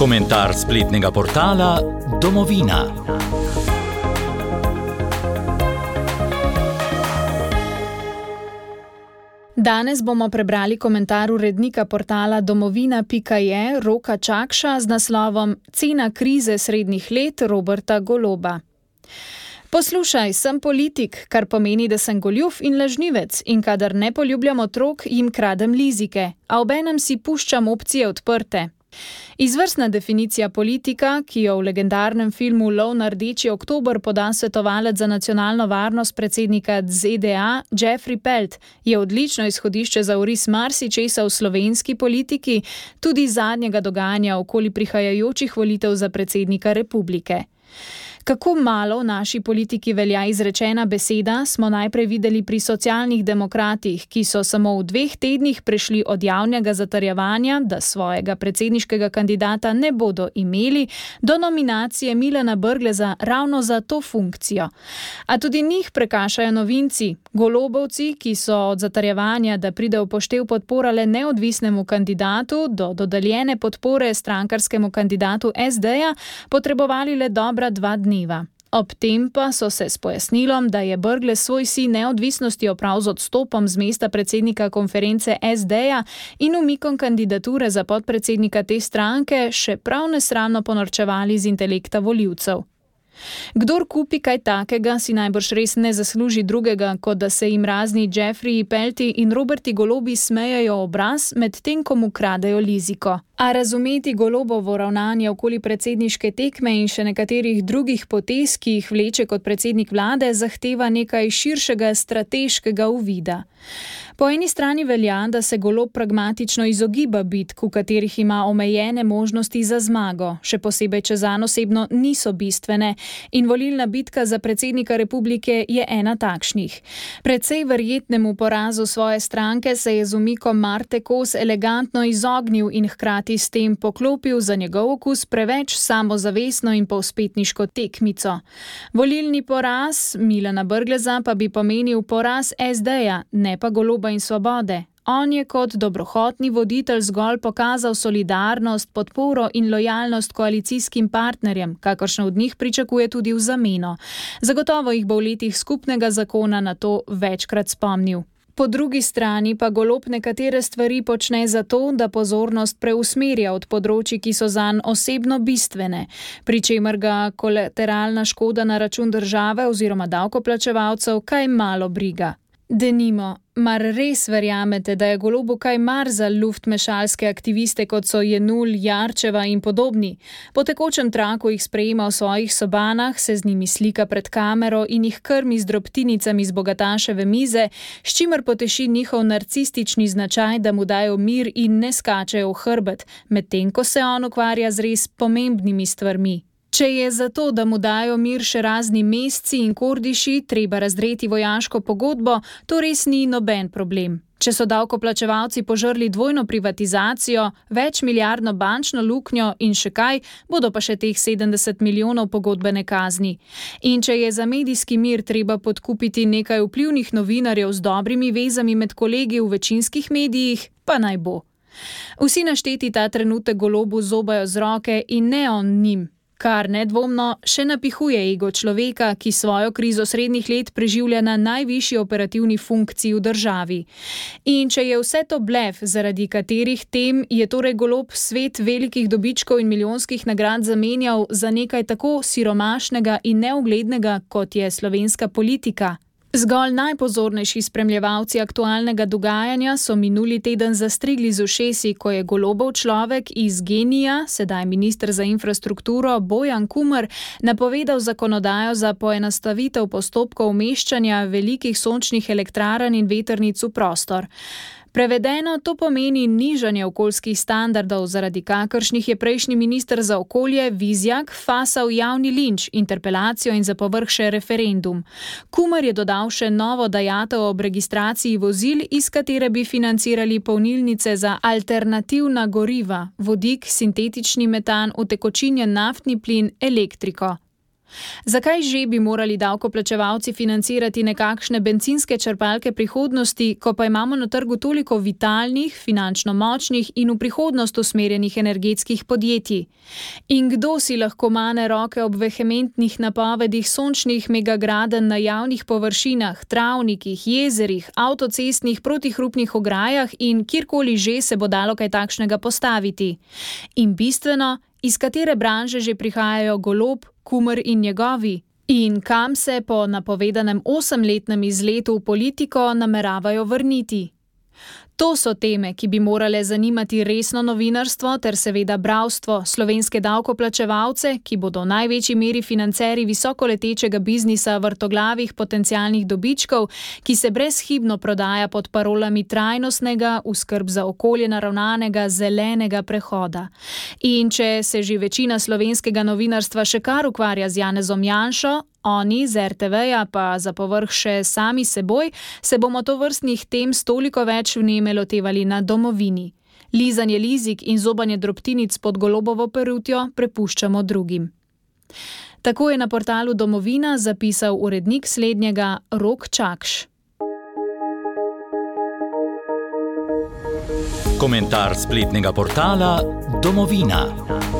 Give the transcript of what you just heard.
Komentar spletnega portala Domovina. Danes bomo prebrali komentar urednika portala domovina.je Roka Čakša z naslovom Cena krize srednjih let Roberta Goloba. Poslušaj, sem politik, kar pomeni, da sem goljuf in lažnivec in kadar ne poljubljam otrok, jim kradem lizike, a obenem si puščam opcije odprte. Izvrstna definicija politika, ki jo v legendarnem filmu Lov na rdeči oktober poda svetovalec za nacionalno varnost predsednika ZDA Jeffrey Pelt, je odlično izhodišče za uris marsičesa v slovenski politiki, tudi zadnjega dogajanja okoli prihajajočih volitev za predsednika republike. Kako malo v naši politiki velja izrečena beseda, smo najprej videli pri socialnih demokratih, ki so samo v dveh tednih prešli od javnega zatarjevanja, da svojega predsedniškega kandidata ne bodo imeli, do nominacije Milena Brgleza ravno za to funkcijo. A tudi njih prekašajo novinci, golobovci, ki so od zatarjevanja, da pride v poštev podpora le neodvisnemu kandidatu, do dodeljene podpore strankarskemu kandidatu SD-ja, potrebovali le dobra dva dni dneva. Ob tem pa so se s pojasnilom, da je Brgle svoj si neodvisnosti oprav z odstopom z mesta predsednika konference SD-ja in umikom kandidature za podpredsednika te stranke še prav nesramno ponorčevali z intelekta voljivcev. Kdor kupi kaj takega, si najbrž res ne zasluži drugega, kot da se jim razni Jeffrey Pelti in Roberti Golobi smejajo obraz, medtem ko mu kradejo liziko. A razumeti golobovo ravnanje okoli predsedniške tekme in še nekaterih drugih potez, ki jih vleče kot predsednik vlade, zahteva nekaj širšega strateškega uvida. Po eni strani velja, da se golo pragmatično izogiba bitk, v katerih ima omejene možnosti za zmago, še posebej, če za osebno niso bistvene, in volilna bitka za predsednika republike je ena takšnih. Predvsej verjetnemu porazu svoje stranke se je z umikom Marte Kos elegantno izognil in hkrati s tem poklopil za njegov okus preveč samozavestno in povspetniško tekmico. Volilni poraz Milana Brgleza pa bi pomenil poraz SD-ja, ne pa goloba in svobode. On je kot dobrohotni voditelj zgolj pokazal solidarnost, podporo in lojalnost koalicijskim partnerjem, kakršno od njih pričakuje tudi v zameno. Zagotovo jih bo v letih skupnega zakona na to večkrat spomnil. Po drugi strani pa golob nekatere stvari počne zato, da pozornost preusmerja od področji, ki so zanj osebno bistvene, pri čemer ga kolateralna škoda na račun države oziroma davkoplačevalcev kaj malo briga. Denimo, mar res verjamete, da je golobu kaj mar za luftmešalske aktiviste, kot so Jenul, Jarčeva in podobni? Po tekočem traku jih sprejema v svojih sobanah, se z njimi slika pred kamero in jih krmi z drobtinicami z bogataševe mize, s čimer poteši njihov narcistični značaj, da mu dajo mir in ne skačejo v hrbet, medtem ko se on ukvarja z res pomembnimi stvarmi. Če je zato, da mu dajo mir še razni mesci in kordiši, treba razdreti vojaško pogodbo, to res ni noben problem. Če so davkoplačevalci požrli dvojno privatizacijo, več milijardno bančno luknjo in še kaj, bodo pa še teh 70 milijonov pogodbene kazni. In če je za medijski mir treba podkupiti nekaj vplivnih novinarjev z dobrimi vezami med kolegi v večinskih medijih, pa naj bo. Vsi našteti ta trenutek golobu zobajo z roke in ne on njim kar nedvomno še napihuje ego človeka, ki svojo krizo srednjih let preživlja na najvišji operativni funkciji v državi. In če je vse to blef, zaradi katerih tem je torej golob svet velikih dobičkov in milijonskih nagrad zamenjal za nekaj tako siromašnega in neuglednega, kot je slovenska politika. Zgolj najpozornejši spremljevalci aktualnega dogajanja so minuli teden zastrigli z ušesi, ko je golobov človek iz Genija, sedaj ministr za infrastrukturo Bojan Kumr, napovedal zakonodajo za poenostavitev postopkov umeščanja velikih sončnih elektrarn in veternic v prostor. Prevedeno to pomeni nižanje okoljskih standardov, zaradi kakršnih je prejšnji minister za okolje Vizjak fasal javni linč, interpelacijo in za povrh še referendum. Kumar je dodal še novo dajatev ob registraciji vozil, iz katere bi financirali polnilnice za alternativna goriva, vodik, sintetični metan, utekočinjen naftni plin, elektriko. Zakaj že bi morali davkoplačevalci financirati nekakšne benzinske črpalke prihodnosti, ko pa imamo na trgu toliko vitalnih, finančno močnih in v prihodnost usmerjenih energetskih podjetij? In kdo si lahko mane roke ob vehementnih napovedih sončnih megagraden na javnih površinah, travnikih, jezerih, avtocestnih protihrupnih ograjah in kjerkoli že se bo dalo kaj takšnega postaviti? In bistveno, iz katere branže že prihajajo golob, kumr in njegovi, in kam se po napovedanem osemletnem izletu v politiko nameravajo vrniti. To so teme, ki bi morale zanimati resno novinarstvo ter seveda bravstvo, slovenske davkoplačevalce, ki bodo v največji meri financeri visokoletečega biznisa vrtoglavih potencialnih dobičkov, ki se brezhibno prodaja pod parolami trajnostnega, v skrb za okolje naravnanega, zelenega prehoda. In če se že večina slovenskega novinarstva še kar ukvarja z Janezom Janšo, Oni z RTV-ja pa za povrh še sami seboj, se bomo to vrstnih tem toliko več vneme lotevali na domovini. Lizanje lizik in zobanje drobtinic pod golobovo perutjo prepuščamo drugim. Tako je na portalu Domovina zapisal urednik slednjega Rok Čakš. Komentar spletnega portala Domovina.